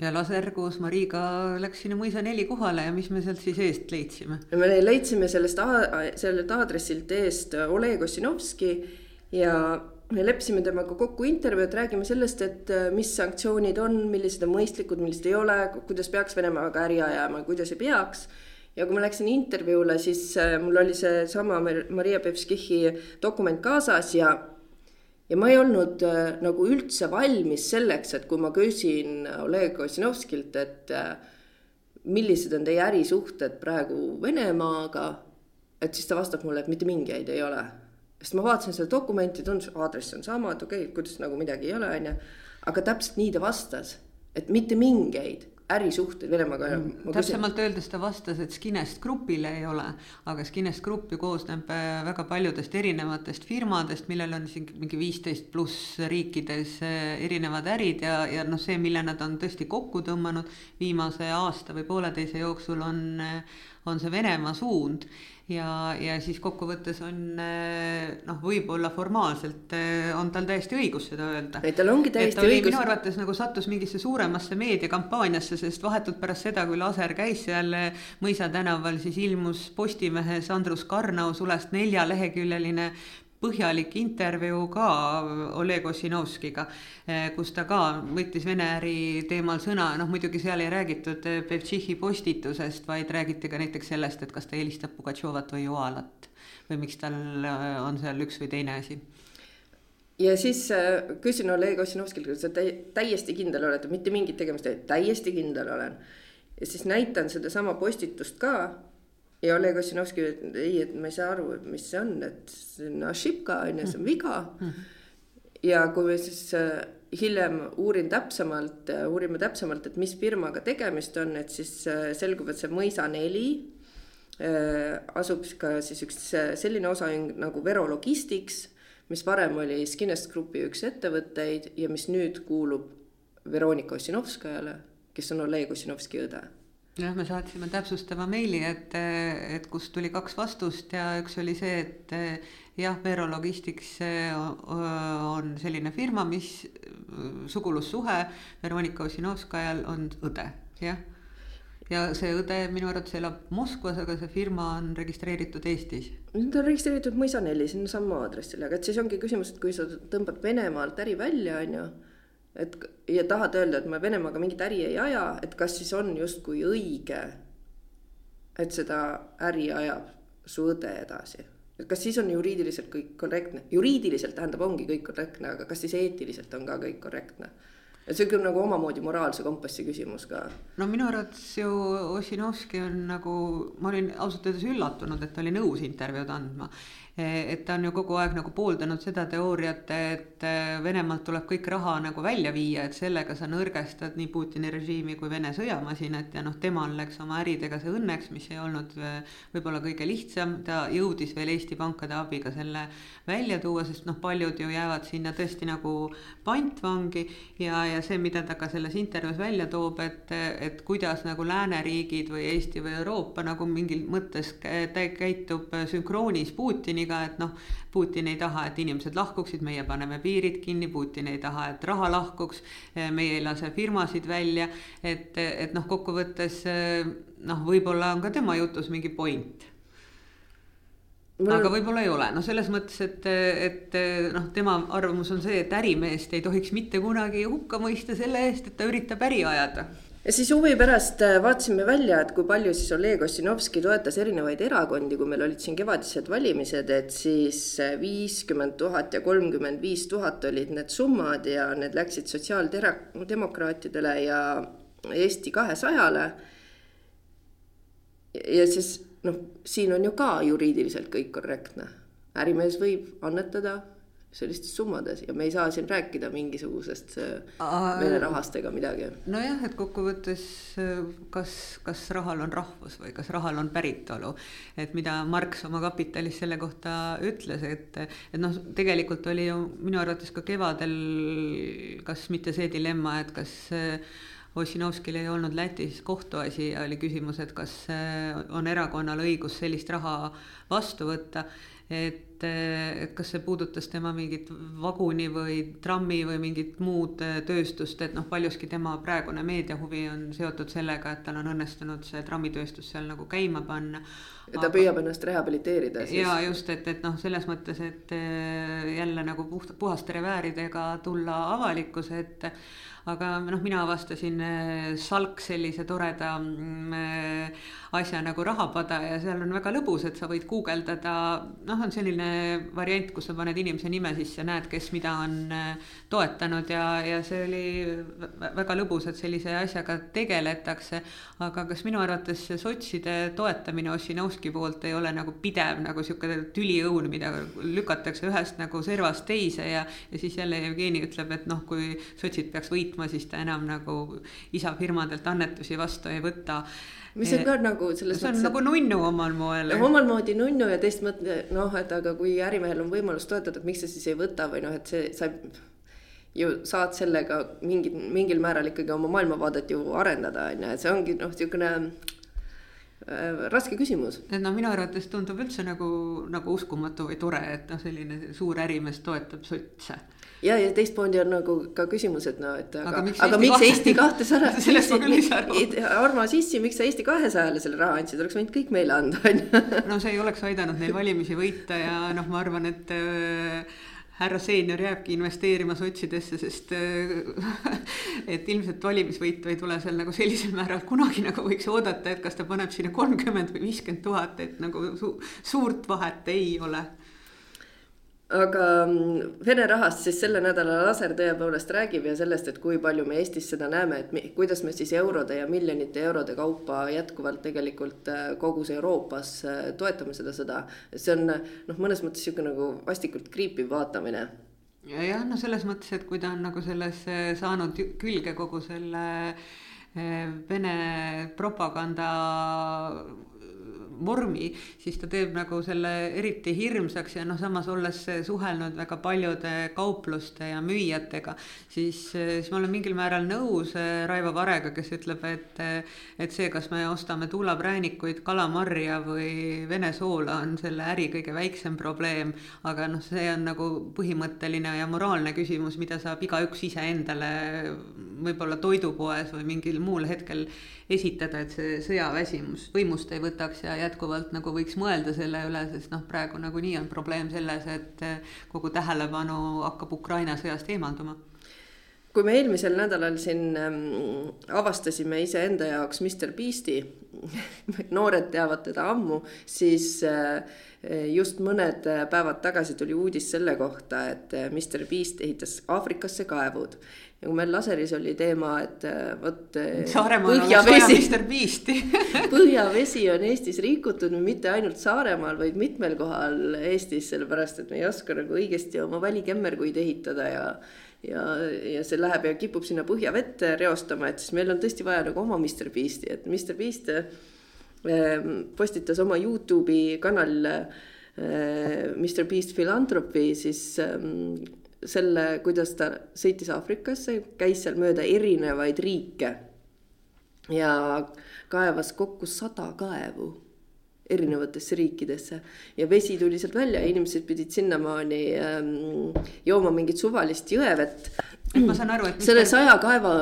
ja laser koos Mariga läks sinna mõisa neli kohale ja mis me sealt siis eest leidsime? me leidsime sellest, sellelt aadressilt eest Oleg Ossinovski ja me leppisime temaga kokku intervjuu, et räägime sellest, et äh, mis sanktsioonid on, millised on mõistlikud, millised ei ole, kuidas peaks Venemaaga äri ajama, kuidas ei peaks. ja kui ma läksin intervjuule, siis äh, mul oli seesama Maria Bevskihi dokument kaasas ja ja ma ei olnud äh, nagu üldse valmis selleks, et kui ma küsin Oleg Ossinovskilt, et äh, millised on teie ärisuhted praegu Venemaaga, et siis ta vastab mulle, et mitte mingeid ei ole. sest ma vaatasin seda dokumenti, tundus, aadress on sama, et okei okay,, kuidas nagu midagi ei ole, onju. aga täpselt nii ta vastas, et mitte mingeid ärisuhted Venemaaga. Mm, täpsemalt öeldes ta vastas, et Skinest Grupile ei ole, aga Skinest Grupp ju koosneb äh, väga paljudest erinevatest firmadest, millel on siin mingi viisteist pluss riikides äh, erinevad ärid ja, ja noh, see, mille nad on tõesti kokku tõmmanud viimase aasta või pooleteise jooksul on, äh, on see Venemaa suund ja, ja siis kokkuvõttes on eh, noh, võib-olla formaalselt eh, on tal täiesti õigus seda öelda. ei, tal ongi täiesti oli, õigus. minu arvates nagu sattus mingisse suuremasse meediakampaaniasse, sest vahetult pärast seda, kui laser käis seal eh, Mõisa tänaval, siis ilmus Postimehes Andrus Karnau sulest neljaleheküljeline põhjalik intervjuu ka Oleg Ossinovskiga, eh, kus ta ka võttis Vene äri teemal sõna, noh muidugi seal ei räägitud eh, Bevtšihi postitusest, vaid räägiti ka näiteks sellest, et kas ta eelistab Pugatšovat või Joalat või miks tal eh, on seal üks või teine asi ja siis küsin Oleg Ossinovskilt, kas sa täiesti kindel oled, mitte mingit tegemist, täiesti kindel olen. ja siis näitan sedasama postitust ka ja Oleg Ossinovski, et ei, et ma ei saa aru, et mis see on, et see on Ashipka on ju, see on viga mm. -hmm. ja kui me siis äh, hiljem uurin täpsemalt, äh, uurime täpsemalt, et mis firmaga tegemist on, et siis äh, selgub, et see Mõisa neli asub ka siis üks selline osaühing nagu Vero Logistics, mis varem oli Skinest Grupi üks ettevõtteid ja mis nüüd kuulub Veronika Ossinovskajale, kes on Oleg Ossinovski õde jah, me saatsime täpsustava meili, et, et kust tuli kaks vastust ja üks oli see, et jah, Vero Logistics on selline firma, mis sugulussuhe Veronika Ossinovskajal on õde, jah. ja see õde minu arvates elab Moskvas, aga see firma on registreeritud Eestis. ta on registreeritud Mõisa neli, sinna sama aadressile, aga et siis ongi küsimus, et kui sa tõmbad Venemaalt äri välja, on ju et ja tahad öelda, et ma Venemaaga mingit äri ei aja, et kas siis on justkui õige, et seda äri ajab su õde edasi. et kas siis on juriidiliselt kõik korrektne, juriidiliselt tähendab, ongi kõik korrektne, aga kas siis eetiliselt on ka kõik korrektne et see on küll nagu omamoodi moraalse kompassi küsimus ka. no minu arvates ju Ossinovski on nagu, ma olin ausalt öeldes üllatunud, et ta oli nõus intervjuud andma et ta on ju kogu aeg nagu pooldanud seda teooriat, et äh, Venemaalt tuleb kõik raha nagu välja viia, et sellega sa nõrgestad nii Putini režiimi kui Vene sõjamasinat ja noh, temal läks oma äridega see õnneks, mis ei olnud äh, võib-olla kõige lihtsam, ta jõudis veel Eesti pankade abiga selle välja tuua, sest noh, paljud ju jäävad sinna tõesti nagu pantvangi ja, ja see, mida ta ka selles intervjuus välja toob, et, et kuidas nagu lääneriigid või Eesti või Euroopa nagu mingil mõttes käitub sünkroonis Putiniga, Putiniga, et noh, Putin ei taha, et inimesed lahkuksid, meie paneme piirid kinni, Putin ei taha, et raha lahkuks, meie ei lase firmasid välja, et, et noh, kokkuvõttes noh, võib-olla on ka tema jutus mingi point. Mul... aga võib-olla ei ole, noh, selles mõttes, et, et noh, tema arvamus on see, et ärimeest ei tohiks mitte kunagi hukka mõista selle eest, et ta üritab äri ajada ja siis huvi pärast äh, vaatasime välja, et kui palju siis Oleg Ossinovski toetas erinevaid erakondi, kui meil olid siin kevadised valimised, et siis äh, viiskümmend tuhat ja kolmkümmend viis tuhat olid need summad ja need läksid sotsiaaldemokraatidele ja Eesti kahesajale. ja siis noh, siin on ju ka juriidiliselt kõik korrektne, ärimees võib annetada sellistes summades ja me ei saa siin rääkida mingisugusest äh, Vene rahast ega midagi. nojah, et kokkuvõttes äh, kas, kas rahal on rahvus või kas rahal on päritolu, et mida Marx oma Kapitalis selle kohta ütles, et, et noh, tegelikult oli ju minu arvates ka kevadel kas mitte see dilemma, et kas äh, Ossinovskil ei olnud Lätis kohtuasi ja oli küsimus, et kas on erakonnal õigus sellist raha vastu võtta et, et kas see puudutas tema mingit vaguni või trammi või mingit muud tööstust, et noh, paljuski tema praegune meediahuvi on seotud sellega, et tal on õnnestunud see trammitööstus seal nagu käima panna. ja ta püüab ennast rehabiliteerida siis. ja just, et, et noh, selles mõttes, et jälle nagu puht, puhaste revääridega tulla avalikkuse ette aga noh, mina avastasin äh, Salk sellise toreda mm, äh, asja nagu Rahapada ja seal on väga lõbus, et sa võid guugeldada, noh, on selline variant, kus sa paned inimese nime sisse, näed, kes mida on äh, toetanud ja, ja see oli väga lõbus, et sellise asjaga tegeletakse. aga kas minu arvates see sotside toetamine Ossinovski poolt ei ole nagu pidev nagu sihuke tüliõun, mida lükatakse ühest nagu servast teise ja, ja siis jälle Jevgeni ütleb, et noh, kui sotsid peaks võitma võtma, siis ta enam nagu isafirmadelt annetusi vastu ei võta mis on ka nagu selles see on mõttes, nagu nunnu omal moel. omal moodi nunnu ja teist mõtte noh, et aga kui ärimehel on võimalus toetada, et miks sa siis ei võta või noh, et see, sa ju saad sellega mingi, mingil määral ikkagi oma maailmavaadet ju arendada, on ju, et see ongi noh, niisugune raske küsimus. et noh, minu arvates tundub üldse nagu, nagu uskumatu või tore, et noh, selline suur ärimees toetab sotse ja, ja teistmoodi on nagu ka küsimus, et no, et aga, aga miks, aga Eesti kahtesada sellest ma küll ei saa aru. armas issi, miks sa Eesti kahesajale selle raha andsid, oleks võinud kõik meile anda, on ju. no see ei oleks aidanud neil valimisi võita ja noh, ma arvan, et äh, härra seenior jääbki investeerima sotsidesse, sest äh, et ilmselt valimisvõitu ei tule seal nagu sellisel määral kunagi nagu võiks oodata, et kas ta paneb sinna kolmkümmend või viiskümmend tuhat, et nagu su suurt vahet ei ole aga mm, Vene rahast siis selle nädala laser tõepoolest räägib ja sellest, et kui palju me Eestis seda näeme, et mi, kuidas me siis eurode ja miljonite eurode kaupa jätkuvalt tegelikult äh, kogus Euroopas äh, toetame seda sõda. see on noh, mõnes mõttes niisugune nagu vastikult kriipiv vaatamine. ja jah, no selles mõttes, et kui ta on nagu selles saanud külge kogu selle äh, Vene propaganda vormi, siis ta teeb nagu selle eriti hirmsaks ja noh, samas olles suhelnud väga paljude kaupluste ja müüjatega, siis, siis ma olen mingil määral nõus eh, Raivo Varega, kes ütleb, et, et see, kas me ostame tuulapräänikuid, kalamarja või vene soola, on selle äri kõige väiksem probleem. aga noh, see on nagu põhimõtteline ja moraalne küsimus, mida saab igaüks iseendale võib-olla toidupoes või mingil muul hetkel esitada, et see sõjaväsimus võimust ei võtaks ja jätkuvalt nagu võiks mõelda selle üle, sest noh, praegu nagunii on probleem selles, et kogu tähelepanu hakkab Ukraina sõjast eemalduma kui me eelmisel nädalal siin ähm, avastasime iseenda jaoks Mr Beast'i noored teavad teda ammu, siis äh, just mõned päevad tagasi tuli uudis selle kohta, et Mr Beast ehitas Aafrikasse kaevud ja kui meil laseris oli teema, et vot. Saaremaal oleks vaja Mr Beasti põhjavesi on Eestis rikutud mitte ainult Saaremaal, vaid mitmel kohal Eestis, sellepärast et me ei oska nagu õigesti oma välikemmerguid ehitada ja ja, ja see läheb ja kipub sinna põhjavette reostama, et siis meil on tõesti vaja nagu oma Mr Beasti, et Mr Beast äh, postitas oma Youtube'i kanalile äh, Mr Beast Philanthropy siis ähm, selle, kuidas ta sõitis Aafrikasse, käis seal mööda erinevaid riike ja kaevas kokku sada kaevu erinevatesse riikidesse. Ja vesi tuli sealt välja ja inimesed pidid sinnamaani ähm, jooma mingit suvalist jõevett et ma saan aru, et. selle saja kaeva,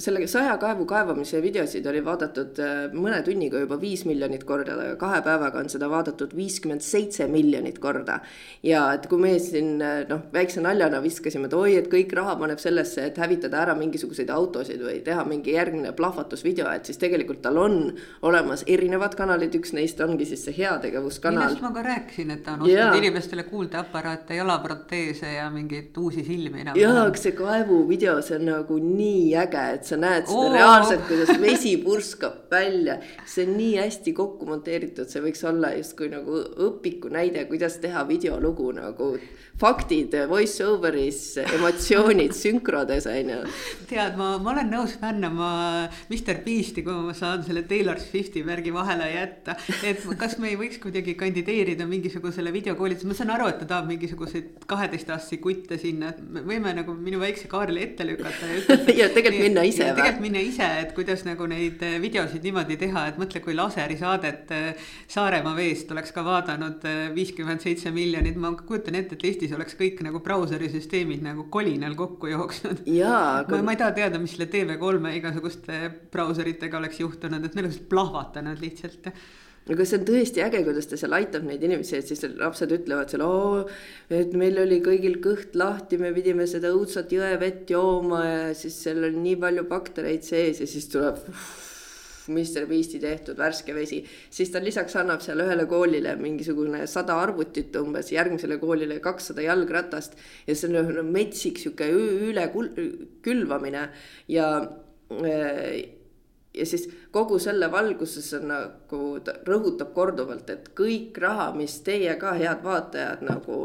selle saja kaevu kaevamise videosid oli vaadatud äh, mõne tunniga juba viis miljonit korda, kahe päevaga on seda vaadatud viiskümmend seitse miljonit korda. ja et kui me siin äh, noh, väikse naljana viskasime, et oi, et kõik raha paneb sellesse, et hävitada ära mingisuguseid autosid või teha mingi järgmine plahvatusvideo, et siis tegelikult tal on olemas erinevad kanalid, üks neist ongi siis see heategevuskanal. millest ma ka rääkisin, et ta on ostnud inimestele kuuldeaparaate, jalaproteese ja mingeid uusi silmi. jaa, aga see kaevu video, see on nagu nii äge, et sa näed seda oh. reaalselt, kuidas vesi purskab välja. see on nii hästi kokku monteeritud, see võiks olla justkui nagu õpiku näide, kuidas teha videolugu nagu faktid voice over'is, emotsioonid sünkrodes on ju. tead, ma, ma olen nõus fännama Mr Beast'i, kui ma saan selle Taylor Swifti märgi vahele jätta. et kas me ei võiks kuidagi kandideerida mingisugusele videokoolitusele, ma saan aru, et ta tahab mingisuguseid kaheteistaastasi kutte sinna, võime nagu minu väikse Kaarli ette lükata ja ütelda ja tegelikult minna ise või? tegelikult minna ise, et kuidas nagu neid eh, videosid niimoodi teha, et mõtle, kui laserisaadet eh, Saaremaa veest oleks ka vaadanud eh, viiskümmend seitse miljonit, ma kujutan ette, et Eestis oleks kõik nagu brauserisüsteemid nagu kolinal kokku jooksnud. Aga... ma, ma ei taha teada, mis selle TV3-e igasuguste brauseritega oleks juhtunud, et need oleks plahvatanud lihtsalt aga see on tõesti äge, kuidas ta seal aitab neid inimesi, et siis lapsed ütlevad seal, et meil oli kõigil kõht lahti, me pidime seda õudsat jõevett jooma ja siis seal on nii palju baktereid sees ja siis tuleb Mr Beasti tehtud värske vesi, siis ta lisaks annab seal ühele koolile mingisugune sada arvutit umbes, järgmisele koolile kakssada jalgratast ja see on metsik sihuke üle külvamine. Ja äh, ja siis kogu selle valguses on nagu ta rõhutab korduvalt, et kõik raha, mis teie ka head vaatajad nagu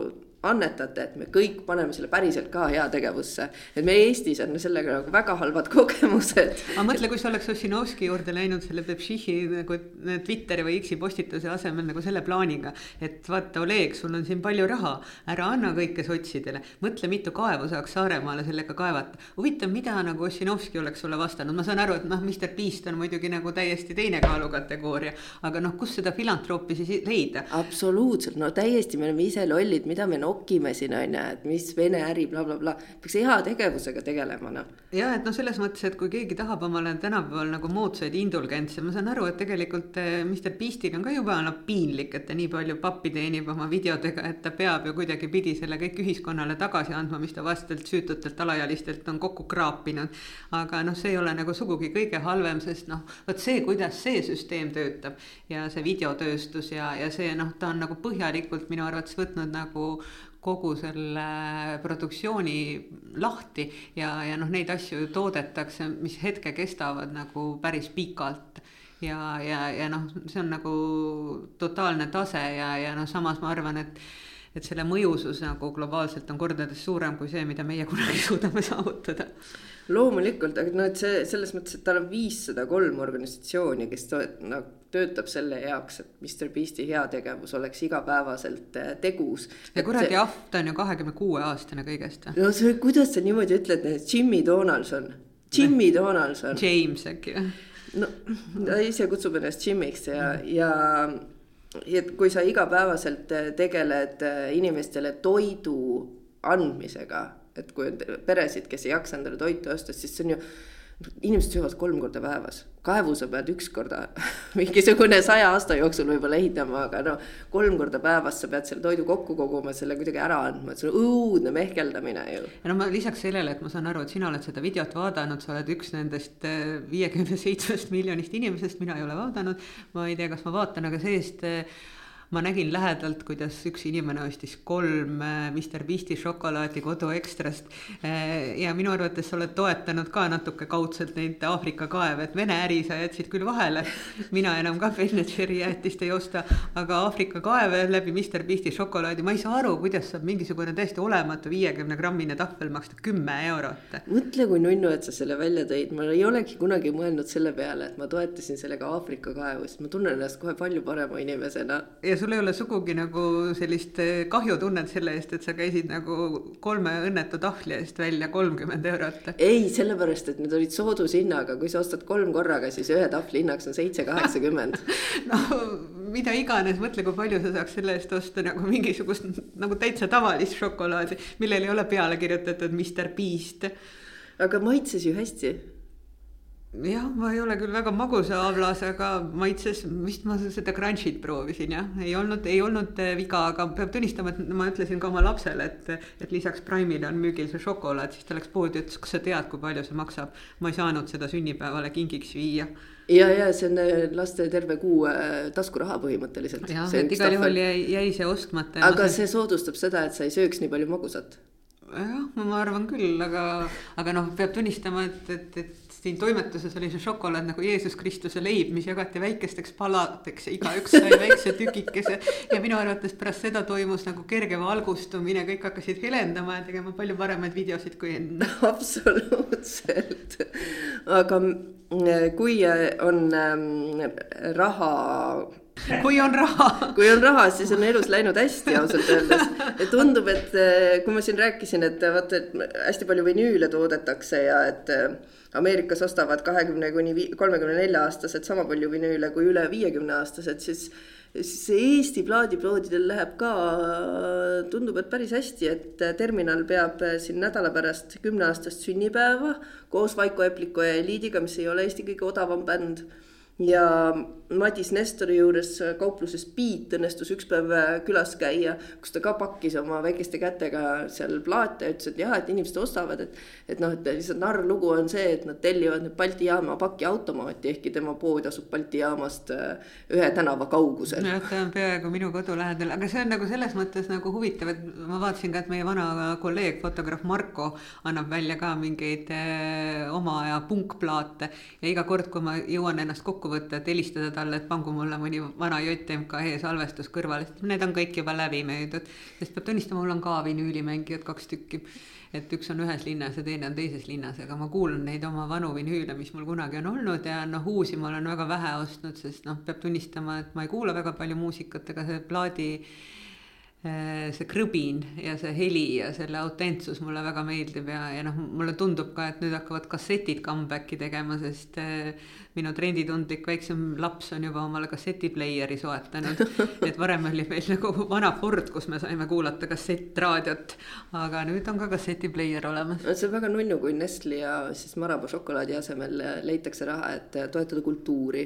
annetate, et me kõik paneme selle päriselt ka heategevusse. et me Eestis on sellega nagu väga halvad kogemused. aga mõtle, kui sa oleks Ossinovski juurde läinud selle Pepšihi nagu Twitteri või X-i postituse asemel nagu selle plaaniga. et vaata, Oleg, sul on siin palju raha, ära anna kõike sotsidele. mõtle, mitu kaevu saaks Saaremaale sellega kaevata. huvitav, mida nagu Ossinovski oleks sulle vastanud, ma saan aru, et noh, Mr Beast on muidugi nagu täiesti teine kaalukategooria. aga noh, kust seda filantroppi siis leida? absoluutselt, no täiesti, me oleme ise lollid, mida me no nokime siin on ju, et mis Vene äri blablabla bla, bla. peaks heategevusega tegelema noh. ja et noh, selles mõttes, et kui keegi tahab omale tänapäeval nagu moodsaid indulgentse, ma saan aru, et tegelikult eh, Mr Beastil on ka juba noh piinlik, et ta nii palju pappi teenib oma videodega, et ta peab ju kuidagipidi selle kõik ühiskonnale tagasi andma, mis ta vastelt süütutelt alaealistelt on kokku kraapinud. aga noh, see ei ole nagu sugugi kõige halvem, sest noh, vot see, kuidas see süsteem töötab ja see videotööstus ja, ja see noh, ta on nagu põhjalikult minu arvates võtnud nagu kogu selle produktsiooni lahti ja, ja noh, neid asju toodetakse, mis hetke kestavad nagu päris pikalt. Ja, ja, ja noh, see on nagu totaalne tase ja, ja noh, samas ma arvan, et et selle mõjusus nagu globaalselt on kordades suurem kui see, mida meie kunagi suudame saavutada. Loomulikult, aga noh, et see selles mõttes, et tal on viissada kolm organisatsiooni, kes noh, töötab selle heaks, et Mr Beasti heategevus oleks igapäevaselt äh, tegus. ja kuradi ahv, ta on ju kahekümne kuue aastane kõigest. no see, kuidas sa niimoodi ütled, Jimmy Donaldson, Jimmy Donaldson. James äkki või? no ta ise kutsub ennast Jimmy'ks ja mm., ja et kui sa igapäevaselt äh, tegeled äh, inimestele toidu andmisega et kui on peresid, kes ei jaksa endale toitu osta, siis see on ju inimesed söövad kolm korda päevas, kaevu sa pead üks korda mingisugune saja aasta jooksul võib-olla ehitama, aga no kolm korda päevas sa pead selle toidu kokku koguma, selle kuidagi ära andma, et see on õudne mehkeldamine ju. ja no ma lisaks sellele, et ma saan aru, et sina oled seda videot vaadanud, sa oled üks nendest äh, viiekümne seitsmest miljonist inimesest, mina ei ole vaadanud. ma ei tea, kas ma vaatan, aga see-eest ma nägin lähedalt, kuidas üks inimene ostis kolm äh, Mr Beasti šokolaadi kodu ekstrast. Äh, ja minu arvates sa oled toetanud ka natuke kaudselt neid Aafrika kaeve, et Vene äri sa jätsid küll vahele. mina enam ka Ben Jerry jäätist ei osta, aga Aafrika kaeve läbi Mr Beasti šokolaadi, ma ei saa aru, kuidas saab mingisugune täiesti olematu viiekümne grammine tahvel maksta kümme eurot. mõtle, kui nunnu, et sa selle välja tõid, ma ei olegi kunagi mõelnud selle peale, et ma toetasin sellega Aafrika kaevu, sest ma tunnen ennast kohe palju parema inimesena. ja sul ei ole sugugi nagu sellist eh, kahjutunnet selle eest, et sa käisid nagu kolme õnnetu tahvli eest välja kolmkümmend eurot? ei, sellepärast, et need olid soodushinnaga, kui sa ostad kolm korraga, siis ühe tahvli hinnaks on seitse kaheksakümmend no mida iganes, mõtle, kui palju sa saaks selle eest osta nagu mingisugust nagu täitsa tavalist šokolaadi, millel ei ole peale kirjutatud Mr Beast. aga maitses ju hästi jah, ma ei ole küll väga magusa avlas, aga maitses, vist ma seda crunch'it proovisin jah, ei olnud, ei olnud äh, viga, aga peab tunnistama, et ma ütlesin ka oma lapsele, et, et lisaks Prime'ile on müügil see šokolaad, siis ta läks poodi, ütles, kas sa tead, kui palju see maksab. ma ei saanud seda sünnipäevale kingiks viia. ja, ja see on äh, laste terve kuu äh, taskuraha põhimõtteliselt. jah, et igal juhul jäi, jäi see ostmata. aga see soodustab seda, et sa ei sööks nii palju magusat jah, ma arvan küll, aga, aga noh, peab tunnistama, et, et, et siin toimetuses oli see šokolaad nagu Jeesus Kristuse leib, mis jagati väikesteks paladeks ja igaüks sai väikse tükikese. ja minu arvates pärast seda toimus nagu kerge valgustumine, kõik hakkasid helendama ja tegema palju paremaid videosid kui enne. absoluutselt, aga mm, kui on ähm, raha kui on raha. kui on raha, siis on elus läinud hästi ausalt öeldes. tundub, et äh, kui ma siin rääkisin, et vaata, et hästi palju vinüüle toodetakse ja et äh, Ameerikas ostavad kahekümne kuni kolmekümne nelja aastased sama palju vinüüle kui üle viiekümne aastased, siis siis Eesti plaadipoodidel läheb ka, tundub, et päris hästi, et Terminal peab siin nädala pärast kümneaastast sünnipäeva koos Vaiko Epliku ja Eliidiga, mis ei ole Eesti kõige odavam bänd ja Madis Nestori juures kaupluses Beat õnnestus üks päev külas käia, kus ta ka pakkis oma väikeste kätega seal plaate ja ütles, et jah, et inimesed ostavad, et. et noh, et lihtsalt narr lugu on see, et nad tellivad nüüd Balti jaama pakiautomaati, ehkki tema pood asub Balti jaamast äh, ühe tänava kaugusel. jah, ta on peaaegu minu kodu lähedal, aga see on nagu selles mõttes nagu huvitav, et ma vaatasin ka, et meie vana kolleeg, fotograaf Marko annab välja ka mingeid äh, oma aja punkplaate ja iga kord, kui ma jõuan ennast kokku võtta, et helistada talle, et pangu mulle mõni vana JMK e-salvestus kõrvale, sest need on kõik juba läbi müüdud. sest peab tunnistama, mul on ka vinüülimängijad kaks tükki. et üks on ühes linnas ja teine on teises linnas, aga ma kuulan neid oma vanu vinüüle, mis mul kunagi on olnud ja noh, uusi ma olen väga vähe ostnud, sest noh, peab tunnistama, et ma ei kuula väga palju muusikat, ega see plaadi see krõbin ja see heli ja selle autentsus mulle väga meeldib ja, ja noh, mulle tundub ka, et nüüd hakkavad kassetid comeback'i tegema, sest äh, minu trenditundlik väiksem laps on juba omale kassetipleieri soetanud. et varem oli meil nagu vana Ford, kus me saime kuulata kassettraadiot, aga nüüd on ka kassetipleier olemas. see on väga nunnu, kui Nestli ja siis Marabou šokolaadi asemel leitakse raha, et toetada kultuuri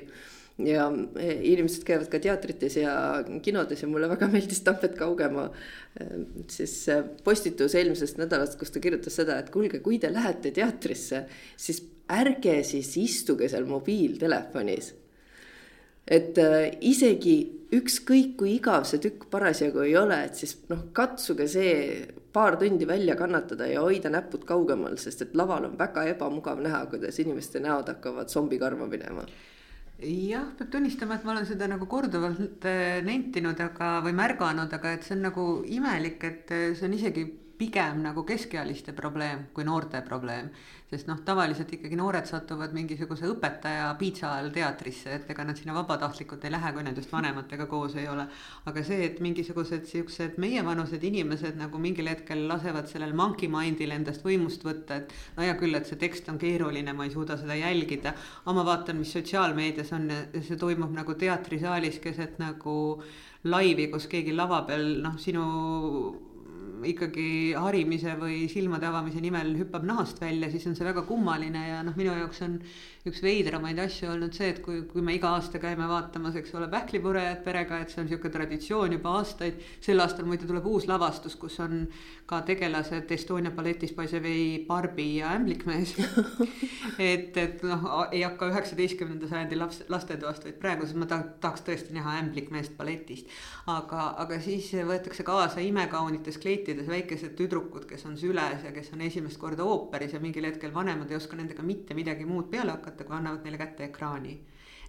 ja eh, inimesed käivad ka teatrites ja kinodes ja mulle väga meeldis Tampet Kaugemaa eh, siis eh, postitus eelmisest nädalast, kus ta kirjutas seda, et kuulge, kui te lähete teatrisse, siis ärge siis istuge seal mobiiltelefonis. et isegi ükskõik kui igav see tükk parasjagu ei ole, et siis noh, katsuge see paar tundi välja kannatada ja hoida näpud kaugemal, sest et laval on väga ebamugav näha, kuidas inimeste näod hakkavad zombikarva minema jah, peab tunnistama, et ma olen seda nagu korduvalt äh, nentinud, aga, või märganud, aga et see on nagu imelik, et äh, see on isegi pigem nagu keskealiste probleem kui noorte probleem. sest noh, tavaliselt ikkagi noored satuvad mingisuguse õpetaja piitsa ajal teatrisse, et ega nad sinna vabatahtlikult ei lähe, kui nad just vanematega koos ei ole. aga see, et mingisugused siuksed meievanused inimesed nagu mingil hetkel lasevad sellel monkey mind'il endast võimust võtta, et no hea küll, et see tekst on keeruline, ma ei suuda seda jälgida. aga ma vaatan, mis sotsiaalmeedias on see toimub nagu teatrisaalis keset nagu laivi, kus keegi lava peal noh, sinu ikkagi harimise või silmade avamise nimel hüppab nahast välja, siis on see väga kummaline ja noh, minu jaoks on üks veidramaid asju olnud see, et kui, kui me iga aasta käime vaatamas, eks ole, pähklipurejat perega, et see on niisugune traditsioon juba aastaid. sel aastal muide tuleb uus lavastus, kus on ka tegelased Estonia balletis way Barbi ja ämblikmees et, et noh, ei hakka üheksateistkümnenda sajandi laps, lastetoast, vaid praegu siis ma tahaks tõesti näha ämblikmeest balletist. aga, aga siis võetakse kaasa imekaunites kleitides väikesed tüdrukud, kes on süles ja kes on esimest korda ooperis ja mingil hetkel vanemad ei oska nendega mitte midagi muud peale hakata kui annavad neile kätte ekraani.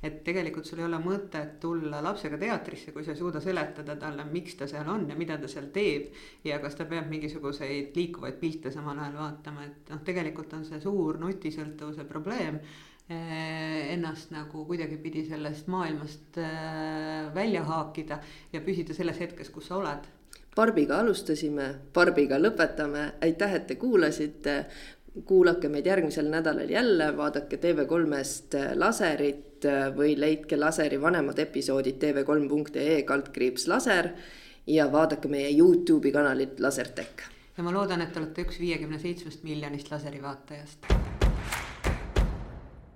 et tegelikult sul ei ole mõtet tulla lapsega teatrisse, kui sa ei suuda seletada talle, miks ta seal on ja mida ta seal teeb. ja kas ta peab mingisuguseid liikuvaid pilte samal ajal vaatama, et noh, tegelikult on see suur nutisõltuvuse probleem eh, ennast nagu kuidagipidi sellest maailmast eh, välja haakida ja püsida selles hetkes, kus sa oled Barbiga alustasime, Barbiga lõpetame, aitäh, et te kuulasite. Kuulake meid järgmisel nädalal jälle, vaadake TV3-st laserit või leidke laseri vanemad episoodid tv3.ee kaldkriips laser ja vaadake meie Youtube'i kanalit Lasertech. ja ma loodan, et te olete üks viiekümne seitsmest miljonist laseri vaatajast